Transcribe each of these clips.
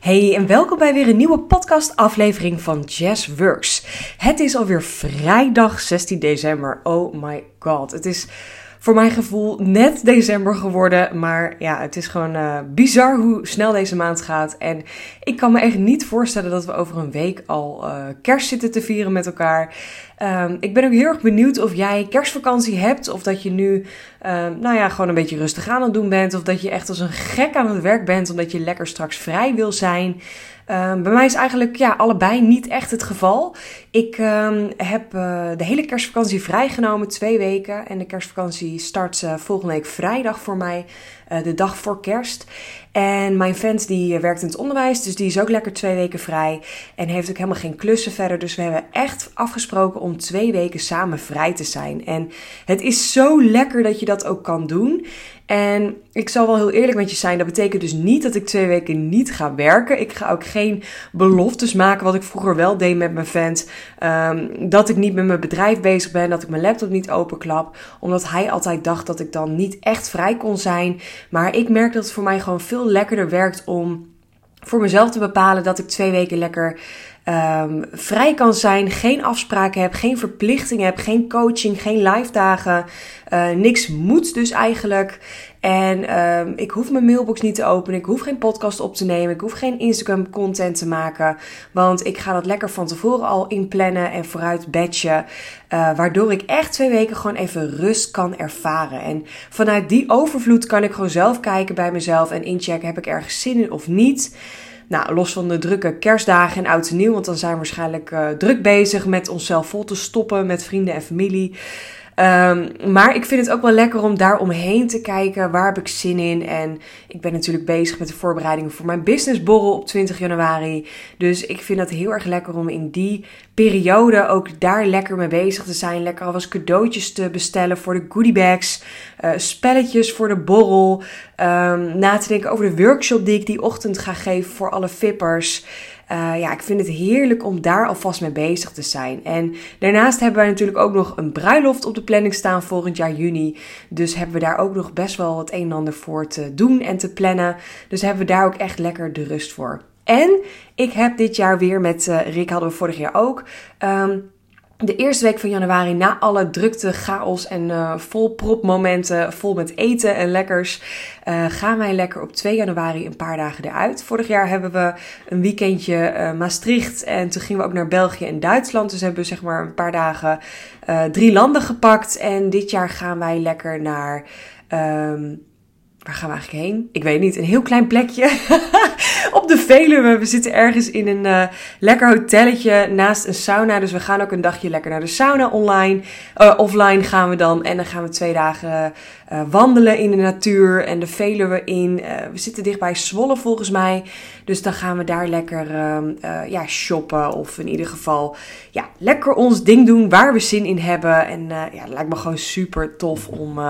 Hey en welkom bij weer een nieuwe podcast-aflevering van Jazz Works. Het is alweer vrijdag 16 december. Oh my god. Het is voor mijn gevoel net december geworden. Maar ja, het is gewoon uh, bizar hoe snel deze maand gaat. En ik kan me echt niet voorstellen dat we over een week al uh, kerst zitten te vieren met elkaar. Um, ik ben ook heel erg benieuwd of jij kerstvakantie hebt. Of dat je nu, um, nou ja, gewoon een beetje rustig aan het doen bent. Of dat je echt als een gek aan het werk bent. Omdat je lekker straks vrij wil zijn. Um, bij mij is eigenlijk ja, allebei niet echt het geval. Ik um, heb uh, de hele kerstvakantie vrijgenomen, twee weken. En de kerstvakantie start uh, volgende week vrijdag voor mij, uh, de dag voor kerst. En mijn vent die werkt in het onderwijs, dus die is ook lekker twee weken vrij. En heeft ook helemaal geen klussen verder. Dus we hebben echt afgesproken om twee weken samen vrij te zijn. En het is zo lekker dat je dat ook kan doen. En ik zal wel heel eerlijk met je zijn. Dat betekent dus niet dat ik twee weken niet ga werken. Ik ga ook geen beloftes maken, wat ik vroeger wel deed met mijn vent. Um, dat ik niet met mijn bedrijf bezig ben. Dat ik mijn laptop niet openklap. Omdat hij altijd dacht dat ik dan niet echt vrij kon zijn. Maar ik merk dat het voor mij gewoon veel lekkerder werkt om voor mezelf te bepalen dat ik twee weken lekker um, vrij kan zijn, geen afspraken heb, geen verplichtingen heb, geen coaching, geen live dagen, uh, niks moet dus eigenlijk. En um, ik hoef mijn mailbox niet te openen, ik hoef geen podcast op te nemen, ik hoef geen Instagram content te maken, want ik ga dat lekker van tevoren al inplannen en vooruit batchen, uh, waardoor ik echt twee weken gewoon even rust kan ervaren. En vanuit die overvloed kan ik gewoon zelf kijken bij mezelf en inchecken, heb ik ergens zin in of niet. Nou, los van de drukke kerstdagen en oud en nieuw, want dan zijn we waarschijnlijk uh, druk bezig met onszelf vol te stoppen met vrienden en familie. Um, maar ik vind het ook wel lekker om daar omheen te kijken. Waar heb ik zin in? En ik ben natuurlijk bezig met de voorbereidingen voor mijn businessborrel op 20 januari. Dus ik vind het heel erg lekker om in die periode ook daar lekker mee bezig te zijn. Lekker alvast cadeautjes te bestellen voor de goodiebags. Uh, spelletjes voor de borrel. Um, na te denken over de workshop die ik die ochtend ga geven voor alle vippers. Uh, ja, ik vind het heerlijk om daar alvast mee bezig te zijn. En daarnaast hebben wij natuurlijk ook nog een bruiloft op de planning staan volgend jaar juni. Dus hebben we daar ook nog best wel het een en ander voor te doen en te plannen. Dus hebben we daar ook echt lekker de rust voor. En ik heb dit jaar weer met uh, Rick, hadden we vorig jaar ook. Um, de eerste week van januari, na alle drukte, chaos en uh, vol propmomenten, vol met eten en lekkers, uh, gaan wij lekker op 2 januari een paar dagen eruit. Vorig jaar hebben we een weekendje uh, Maastricht en toen gingen we ook naar België en Duitsland. Dus hebben we zeg maar een paar dagen drie landen gepakt. En dit jaar gaan wij lekker naar um, waar gaan we eigenlijk heen? Ik weet niet. Een heel klein plekje op de Veluwe. We zitten ergens in een uh, lekker hotelletje naast een sauna. Dus we gaan ook een dagje lekker naar de sauna online. Uh, offline gaan we dan. En dan gaan we twee dagen uh, wandelen in de natuur en de Veluwe in. we zitten dichtbij Zwolle volgens mij. Dus dan gaan we daar lekker ja, shoppen. Of in ieder geval ja, lekker ons ding doen waar we zin in hebben. En ja, het lijkt me gewoon super tof om...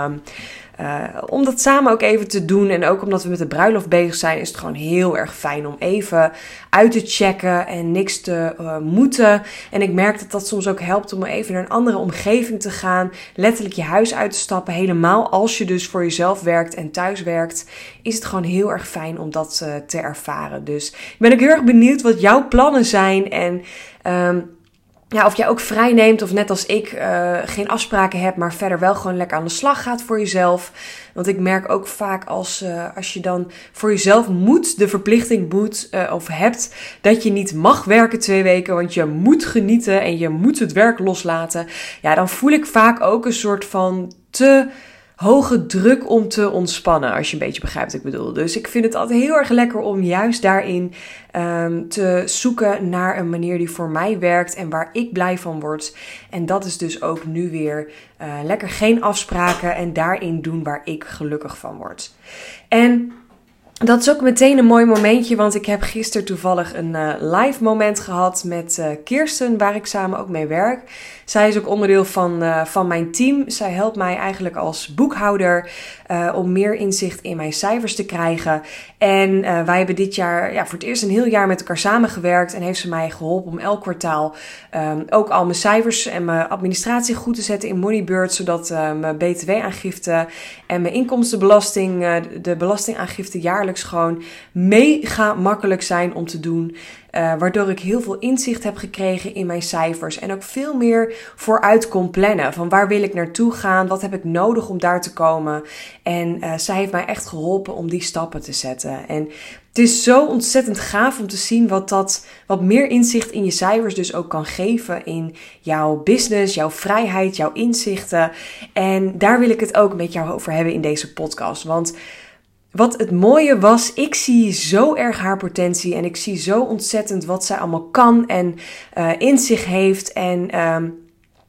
Uh, om dat samen ook even te doen. En ook omdat we met de bruiloft bezig zijn, is het gewoon heel erg fijn om even uit te checken en niks te uh, moeten. En ik merk dat dat soms ook helpt om even naar een andere omgeving te gaan. Letterlijk je huis uit te stappen. Helemaal als je dus voor jezelf werkt en thuis werkt, is het gewoon heel erg fijn om dat uh, te ervaren. Dus ik ben ook heel erg benieuwd wat jouw plannen zijn. En um, ja, of jij ook vrij neemt of net als ik uh, geen afspraken hebt, maar verder wel gewoon lekker aan de slag gaat voor jezelf. Want ik merk ook vaak als, uh, als je dan voor jezelf moet, de verplichting moet uh, of hebt, dat je niet mag werken twee weken, want je moet genieten en je moet het werk loslaten. Ja, dan voel ik vaak ook een soort van te hoge druk om te ontspannen, als je een beetje begrijpt wat ik bedoel. Dus ik vind het altijd heel erg lekker om juist daarin um, te zoeken naar een manier die voor mij werkt en waar ik blij van word. En dat is dus ook nu weer uh, lekker geen afspraken en daarin doen waar ik gelukkig van word. En dat is ook meteen een mooi momentje, want ik heb gisteren toevallig een uh, live moment gehad met uh, Kirsten, waar ik samen ook mee werk. Zij is ook onderdeel van, uh, van mijn team. Zij helpt mij eigenlijk als boekhouder om meer inzicht in mijn cijfers te krijgen. En wij hebben dit jaar ja, voor het eerst een heel jaar met elkaar samengewerkt en heeft ze mij geholpen om elk kwartaal um, ook al mijn cijfers en mijn administratie goed te zetten in Moneybird, zodat mijn btw-aangifte en mijn inkomstenbelasting, de belastingaangifte jaarlijks gewoon mega makkelijk zijn om te doen. Uh, waardoor ik heel veel inzicht heb gekregen in mijn cijfers. En ook veel meer vooruit kon plannen. Van waar wil ik naartoe gaan? Wat heb ik nodig om daar te komen? En uh, zij heeft mij echt geholpen om die stappen te zetten. En het is zo ontzettend gaaf om te zien wat dat, wat meer inzicht in je cijfers dus ook kan geven in jouw business, jouw vrijheid, jouw inzichten. En daar wil ik het ook met jou over hebben in deze podcast. Want wat het mooie was, ik zie zo erg haar potentie en ik zie zo ontzettend wat zij allemaal kan en uh, in zich heeft. En uh,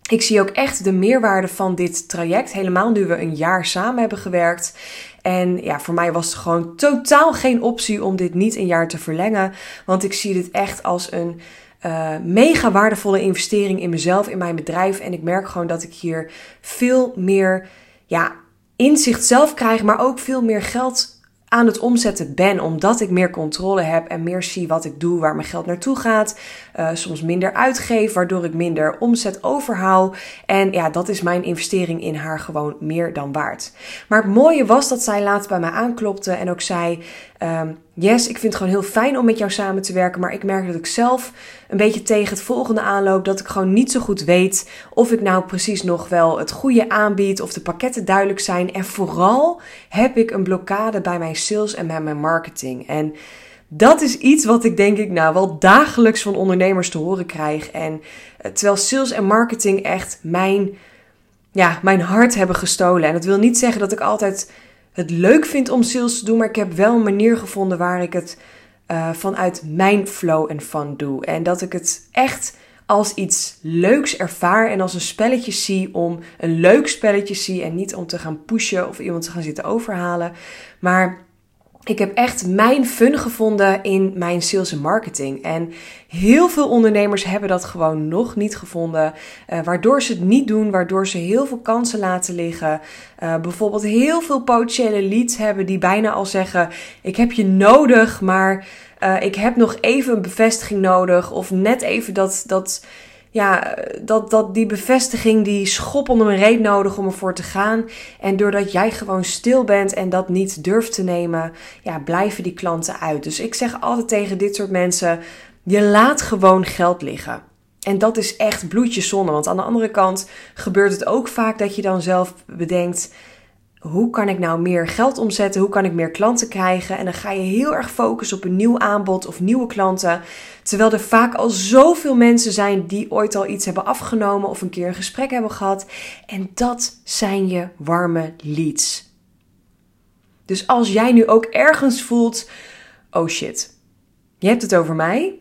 ik zie ook echt de meerwaarde van dit traject, helemaal nu we een jaar samen hebben gewerkt. En ja, voor mij was het gewoon totaal geen optie om dit niet een jaar te verlengen, want ik zie dit echt als een uh, mega waardevolle investering in mezelf, in mijn bedrijf. En ik merk gewoon dat ik hier veel meer ja, inzicht zelf krijg, maar ook veel meer geld aan het omzetten ben, omdat ik meer controle heb en meer zie wat ik doe, waar mijn geld naartoe gaat. Uh, soms minder uitgeef, waardoor ik minder omzet overhoud. En ja, dat is mijn investering in haar gewoon meer dan waard. Maar het mooie was dat zij laatst bij mij aanklopte en ook zei: um, Yes, ik vind het gewoon heel fijn om met jou samen te werken. Maar ik merk dat ik zelf een beetje tegen het volgende aanloop. Dat ik gewoon niet zo goed weet of ik nou precies nog wel het goede aanbied. Of de pakketten duidelijk zijn. En vooral heb ik een blokkade bij mijn sales en bij mijn marketing. En dat is iets wat ik denk ik nou wel dagelijks van ondernemers te horen krijg. En eh, terwijl sales en marketing echt mijn, ja, mijn hart hebben gestolen. En dat wil niet zeggen dat ik altijd het leuk vind om sales te doen, maar ik heb wel een manier gevonden waar ik het uh, vanuit mijn flow en fun doe. En dat ik het echt als iets leuks ervaar en als een spelletje zie om een leuk spelletje zie en niet om te gaan pushen of iemand te gaan zitten overhalen. Maar ik heb echt mijn fun gevonden in mijn sales en marketing. En heel veel ondernemers hebben dat gewoon nog niet gevonden. Uh, waardoor ze het niet doen, waardoor ze heel veel kansen laten liggen. Uh, bijvoorbeeld heel veel potentiële leads hebben die bijna al zeggen: Ik heb je nodig, maar uh, ik heb nog even een bevestiging nodig. Of net even dat. dat ja, dat, dat die bevestiging, die schop onder mijn reet nodig om ervoor te gaan. En doordat jij gewoon stil bent en dat niet durft te nemen, ja, blijven die klanten uit. Dus ik zeg altijd tegen dit soort mensen, je laat gewoon geld liggen. En dat is echt bloedje zonde. Want aan de andere kant gebeurt het ook vaak dat je dan zelf bedenkt hoe kan ik nou meer geld omzetten? Hoe kan ik meer klanten krijgen? En dan ga je heel erg focussen op een nieuw aanbod of nieuwe klanten. Terwijl er vaak al zoveel mensen zijn die ooit al iets hebben afgenomen of een keer een gesprek hebben gehad. En dat zijn je warme leads. Dus als jij nu ook ergens voelt: oh shit, je hebt het over mij.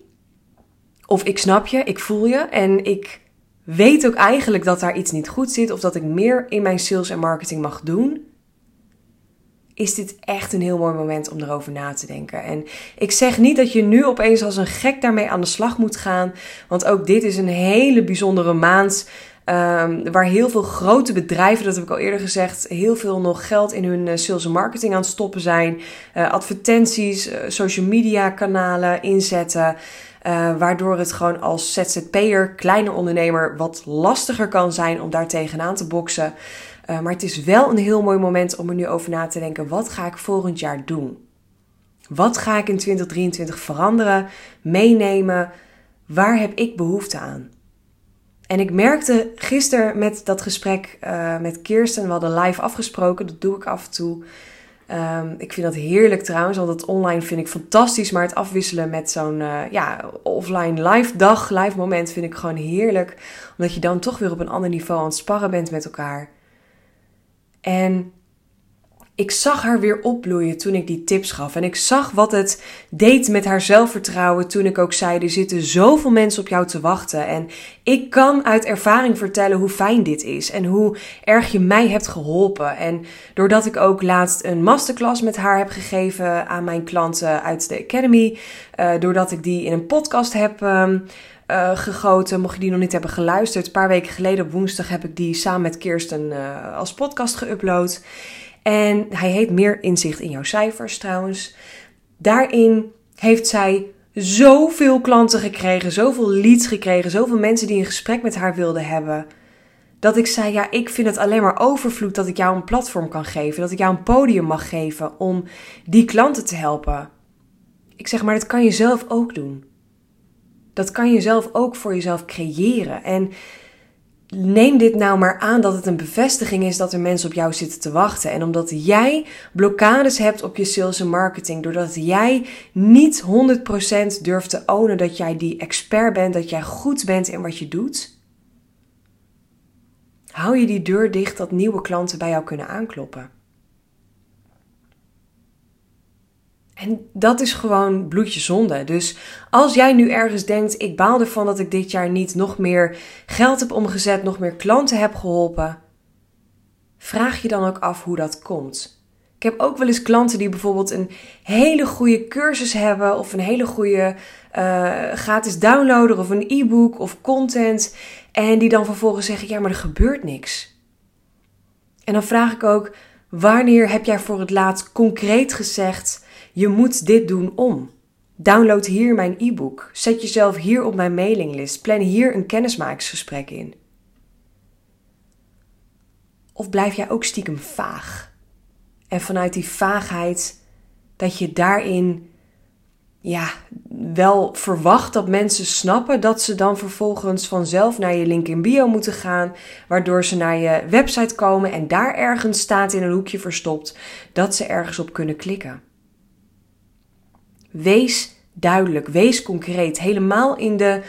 Of ik snap je, ik voel je en ik weet ook eigenlijk dat daar iets niet goed zit of dat ik meer in mijn sales en marketing mag doen is dit echt een heel mooi moment om erover na te denken. En ik zeg niet dat je nu opeens als een gek daarmee aan de slag moet gaan. Want ook dit is een hele bijzondere maand. Um, waar heel veel grote bedrijven, dat heb ik al eerder gezegd, heel veel nog geld in hun uh, sales en marketing aan het stoppen zijn. Uh, advertenties, uh, social media kanalen inzetten. waardoor het gewoon als ZZP'er, kleine ondernemer, wat lastiger kan zijn om daar tegenaan te boksen. Uh, maar het is wel een heel mooi moment om er nu over na te denken: wat ga ik volgend jaar doen? Wat ga ik in 2023 veranderen, meenemen? Waar heb ik behoefte aan? En ik merkte gisteren met dat gesprek uh, met Kirsten, we hadden live afgesproken, dat doe ik af en toe. Um, ik vind dat heerlijk trouwens, want het online vind ik fantastisch. Maar het afwisselen met zo'n uh, ja, offline live dag, live moment vind ik gewoon heerlijk. Omdat je dan toch weer op een ander niveau aan het sparren bent met elkaar. En ik zag haar weer opbloeien toen ik die tips gaf. En ik zag wat het deed met haar zelfvertrouwen toen ik ook zei: er zitten zoveel mensen op jou te wachten. En ik kan uit ervaring vertellen hoe fijn dit is en hoe erg je mij hebt geholpen. En doordat ik ook laatst een masterclass met haar heb gegeven aan mijn klanten uit de Academy, uh, doordat ik die in een podcast heb. Um, uh, gegoten. Mocht je die nog niet hebben geluisterd, een paar weken geleden op woensdag heb ik die samen met Kirsten uh, als podcast geüpload. En hij heet Meer inzicht in jouw cijfers trouwens. Daarin heeft zij zoveel klanten gekregen, zoveel leads gekregen, zoveel mensen die een gesprek met haar wilden hebben. Dat ik zei, ja, ik vind het alleen maar overvloed dat ik jou een platform kan geven. Dat ik jou een podium mag geven om die klanten te helpen. Ik zeg maar, dat kan je zelf ook doen. Dat kan je zelf ook voor jezelf creëren. En neem dit nou maar aan dat het een bevestiging is dat er mensen op jou zitten te wachten. En omdat jij blokkades hebt op je sales en marketing, doordat jij niet 100% durft te ownen dat jij die expert bent, dat jij goed bent in wat je doet, hou je die deur dicht dat nieuwe klanten bij jou kunnen aankloppen. En dat is gewoon bloedje zonde. Dus als jij nu ergens denkt, ik baal ervan dat ik dit jaar niet nog meer geld heb omgezet, nog meer klanten heb geholpen, vraag je dan ook af hoe dat komt. Ik heb ook wel eens klanten die bijvoorbeeld een hele goede cursus hebben of een hele goede uh, gratis downloader of een e-book of content en die dan vervolgens zeggen, ja maar er gebeurt niks. En dan vraag ik ook, wanneer heb jij voor het laatst concreet gezegd, je moet dit doen om. Download hier mijn e-book. Zet jezelf hier op mijn mailinglist. Plan hier een kennismakingsgesprek in. Of blijf jij ook stiekem vaag? En vanuit die vaagheid dat je daarin ja, wel verwacht dat mensen snappen dat ze dan vervolgens vanzelf naar je link in bio moeten gaan, waardoor ze naar je website komen en daar ergens staat in een hoekje verstopt dat ze ergens op kunnen klikken. Wees duidelijk, wees concreet. Helemaal in de,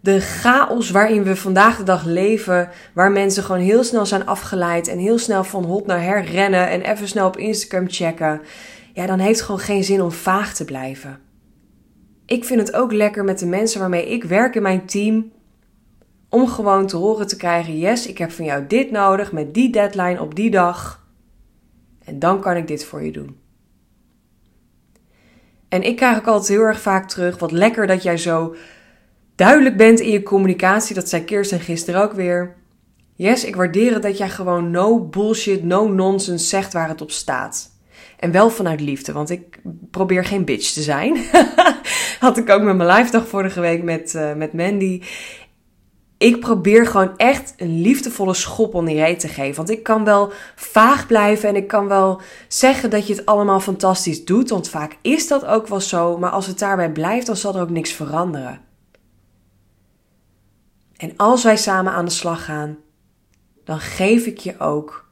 de chaos waarin we vandaag de dag leven, waar mensen gewoon heel snel zijn afgeleid en heel snel van hot naar her rennen en even snel op Instagram checken. Ja, dan heeft het gewoon geen zin om vaag te blijven. Ik vind het ook lekker met de mensen waarmee ik werk in mijn team. Om gewoon te horen te krijgen: yes, ik heb van jou dit nodig met die deadline op die dag. En dan kan ik dit voor je doen. En ik krijg ook altijd heel erg vaak terug: wat lekker dat jij zo duidelijk bent in je communicatie. Dat zei Kirsten gisteren ook weer. Yes, ik waardeer het dat jij gewoon no bullshit, no nonsense zegt waar het op staat. En wel vanuit liefde, want ik probeer geen bitch te zijn. Had ik ook met mijn live dag vorige week met, uh, met Mandy ik probeer gewoon echt een liefdevolle schop onder je reet te geven. Want ik kan wel vaag blijven en ik kan wel zeggen dat je het allemaal fantastisch doet. Want vaak is dat ook wel zo. Maar als het daarbij blijft, dan zal er ook niks veranderen. En als wij samen aan de slag gaan, dan geef ik je ook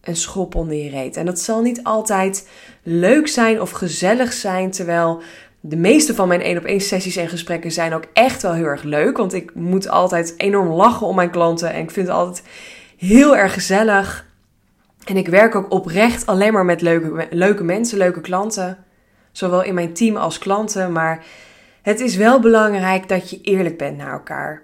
een schop onder je reet. En dat zal niet altijd leuk zijn of gezellig zijn, terwijl de meeste van mijn één op één sessies en gesprekken zijn ook echt wel heel erg leuk. Want ik moet altijd enorm lachen om mijn klanten. En ik vind het altijd heel erg gezellig. En ik werk ook oprecht alleen maar met leuke, leuke mensen, leuke klanten. Zowel in mijn team als klanten. Maar het is wel belangrijk dat je eerlijk bent naar elkaar.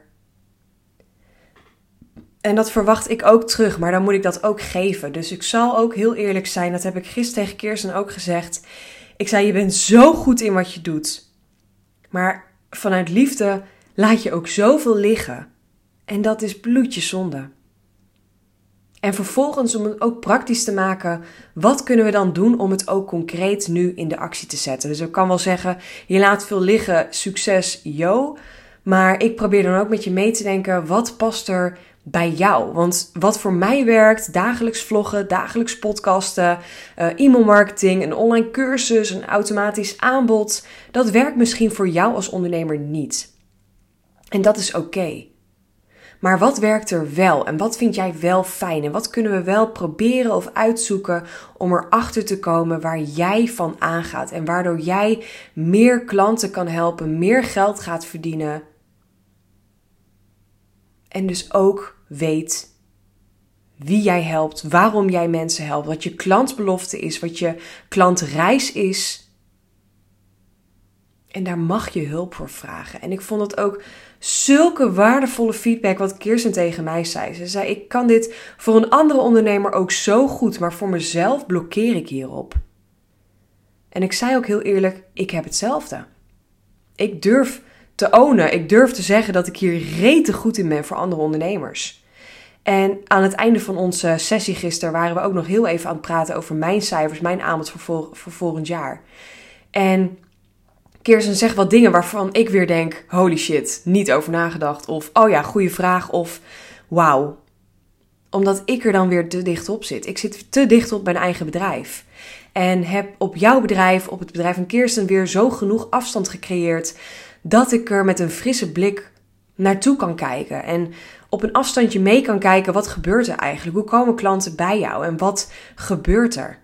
En dat verwacht ik ook terug, maar dan moet ik dat ook geven. Dus ik zal ook heel eerlijk zijn. Dat heb ik gisteren tegen Kirsten ook gezegd. Ik zei: Je bent zo goed in wat je doet. Maar vanuit liefde laat je ook zoveel liggen. En dat is bloedjeszonde. En vervolgens, om het ook praktisch te maken, wat kunnen we dan doen om het ook concreet nu in de actie te zetten? Dus ik kan wel zeggen: je laat veel liggen, succes, yo. Maar ik probeer dan ook met je mee te denken: wat past er bij jou. Want wat voor mij werkt, dagelijks vloggen, dagelijks podcasten, uh, e-mailmarketing, een online cursus, een automatisch aanbod, dat werkt misschien voor jou als ondernemer niet. En dat is oké. Maar wat werkt er wel en wat vind jij wel fijn en wat kunnen we wel proberen of uitzoeken om erachter te komen waar jij van aangaat en waardoor jij meer klanten kan helpen, meer geld gaat verdienen en dus ook weet wie jij helpt, waarom jij mensen helpt, wat je klantbelofte is, wat je klantreis is. En daar mag je hulp voor vragen. En ik vond het ook zulke waardevolle feedback wat Kirsten tegen mij zei. Ze zei: Ik kan dit voor een andere ondernemer ook zo goed, maar voor mezelf blokkeer ik hierop. En ik zei ook heel eerlijk: Ik heb hetzelfde. Ik durf ownen. Ik durf te zeggen dat ik hier rete goed in ben voor andere ondernemers. En aan het einde van onze sessie gisteren waren we ook nog heel even aan het praten over mijn cijfers, mijn aanbod voor, voor volgend jaar. En Kirsten zegt wat dingen waarvan ik weer denk: holy shit, niet over nagedacht. Of oh ja, goede vraag. Of wauw. Omdat ik er dan weer te dicht op zit. Ik zit te dicht op mijn eigen bedrijf. En heb op jouw bedrijf, op het bedrijf van Kirsten, weer zo genoeg afstand gecreëerd. Dat ik er met een frisse blik naartoe kan kijken. En op een afstandje mee kan kijken, wat gebeurt er eigenlijk? Hoe komen klanten bij jou en wat gebeurt er?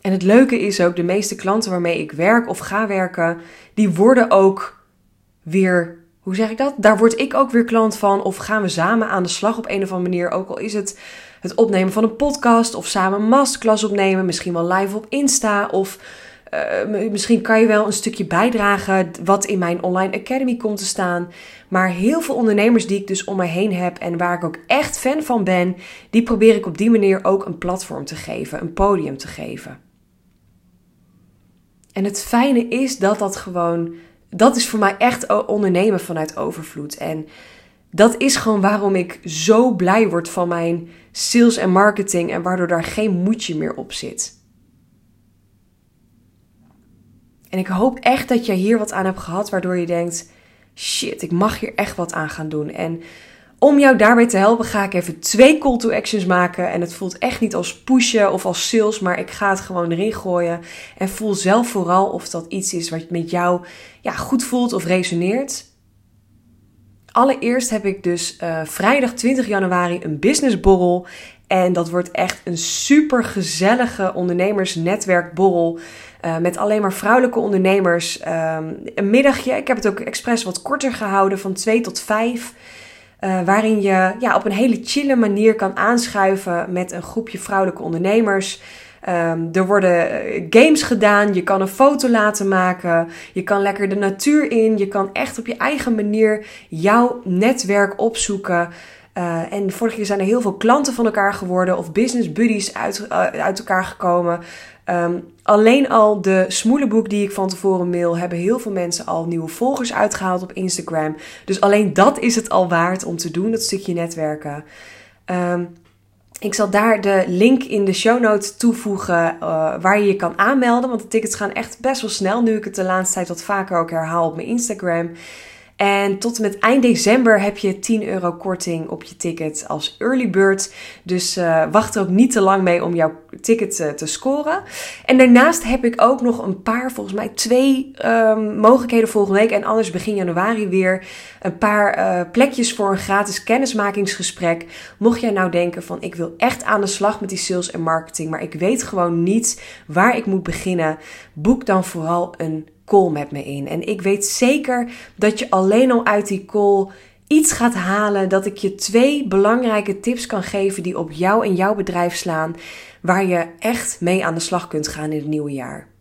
En het leuke is ook, de meeste klanten waarmee ik werk of ga werken, die worden ook weer, hoe zeg ik dat? Daar word ik ook weer klant van. Of gaan we samen aan de slag op een of andere manier. Ook al is het het opnemen van een podcast of samen een masterclass opnemen. Misschien wel live op Insta of uh, misschien kan je wel een stukje bijdragen wat in mijn online academy komt te staan. Maar heel veel ondernemers die ik dus om me heen heb en waar ik ook echt fan van ben, die probeer ik op die manier ook een platform te geven, een podium te geven. En het fijne is dat dat gewoon, dat is voor mij echt ondernemen vanuit overvloed. En dat is gewoon waarom ik zo blij word van mijn sales en marketing en waardoor daar geen moedje meer op zit. En ik hoop echt dat je hier wat aan hebt gehad, waardoor je denkt: shit, ik mag hier echt wat aan gaan doen. En om jou daarbij te helpen, ga ik even twee call to actions maken. En het voelt echt niet als pushen of als sales, maar ik ga het gewoon erin gooien. En voel zelf vooral of dat iets is wat met jou ja, goed voelt of resoneert. Allereerst heb ik dus uh, vrijdag 20 januari een businessborrel. En dat wordt echt een super gezellige ondernemersnetwerkborrel. Uh, met alleen maar vrouwelijke ondernemers. Uh, een middagje. Ik heb het ook expres wat korter gehouden, van 2 tot 5. Uh, waarin je ja, op een hele chille manier kan aanschuiven met een groepje vrouwelijke ondernemers. Um, er worden games gedaan, je kan een foto laten maken, je kan lekker de natuur in, je kan echt op je eigen manier jouw netwerk opzoeken. Uh, en vorige keer zijn er heel veel klanten van elkaar geworden of business buddies uit, uh, uit elkaar gekomen. Um, alleen al de smoelenboek die ik van tevoren mail, hebben heel veel mensen al nieuwe volgers uitgehaald op Instagram. Dus alleen dat is het al waard om te doen, dat stukje netwerken. Um, ik zal daar de link in de show notes toevoegen uh, waar je je kan aanmelden. Want de tickets gaan echt best wel snel nu ik het de laatste tijd wat vaker ook herhaal op mijn Instagram. En tot en met eind december heb je 10 euro korting op je ticket als early bird. Dus uh, wacht er ook niet te lang mee om jouw ticket uh, te scoren. En daarnaast heb ik ook nog een paar, volgens mij twee um, mogelijkheden volgende week. En anders begin januari weer een paar uh, plekjes voor een gratis kennismakingsgesprek. Mocht jij nou denken van ik wil echt aan de slag met die sales en marketing, maar ik weet gewoon niet waar ik moet beginnen. Boek dan vooral een call met me in. En ik weet zeker dat je alleen al uit die call iets gaat halen. Dat ik je twee belangrijke tips kan geven die op jou en jouw bedrijf slaan. Waar je echt mee aan de slag kunt gaan in het nieuwe jaar.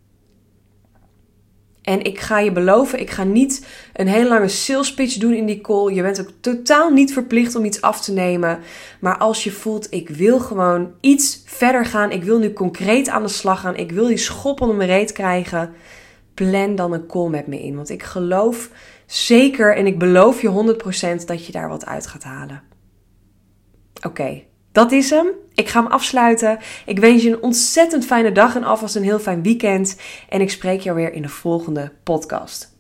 En ik ga je beloven, ik ga niet een hele lange sales pitch doen in die call. Je bent ook totaal niet verplicht om iets af te nemen. Maar als je voelt, ik wil gewoon iets verder gaan. Ik wil nu concreet aan de slag gaan. Ik wil die schop onder mijn reet krijgen plan dan een call met me in. Want ik geloof zeker en ik beloof je 100% dat je daar wat uit gaat halen. Oké, dat is hem. Ik ga hem afsluiten. Ik wens je een ontzettend fijne dag en alvast een heel fijn weekend. En ik spreek jou weer in de volgende podcast.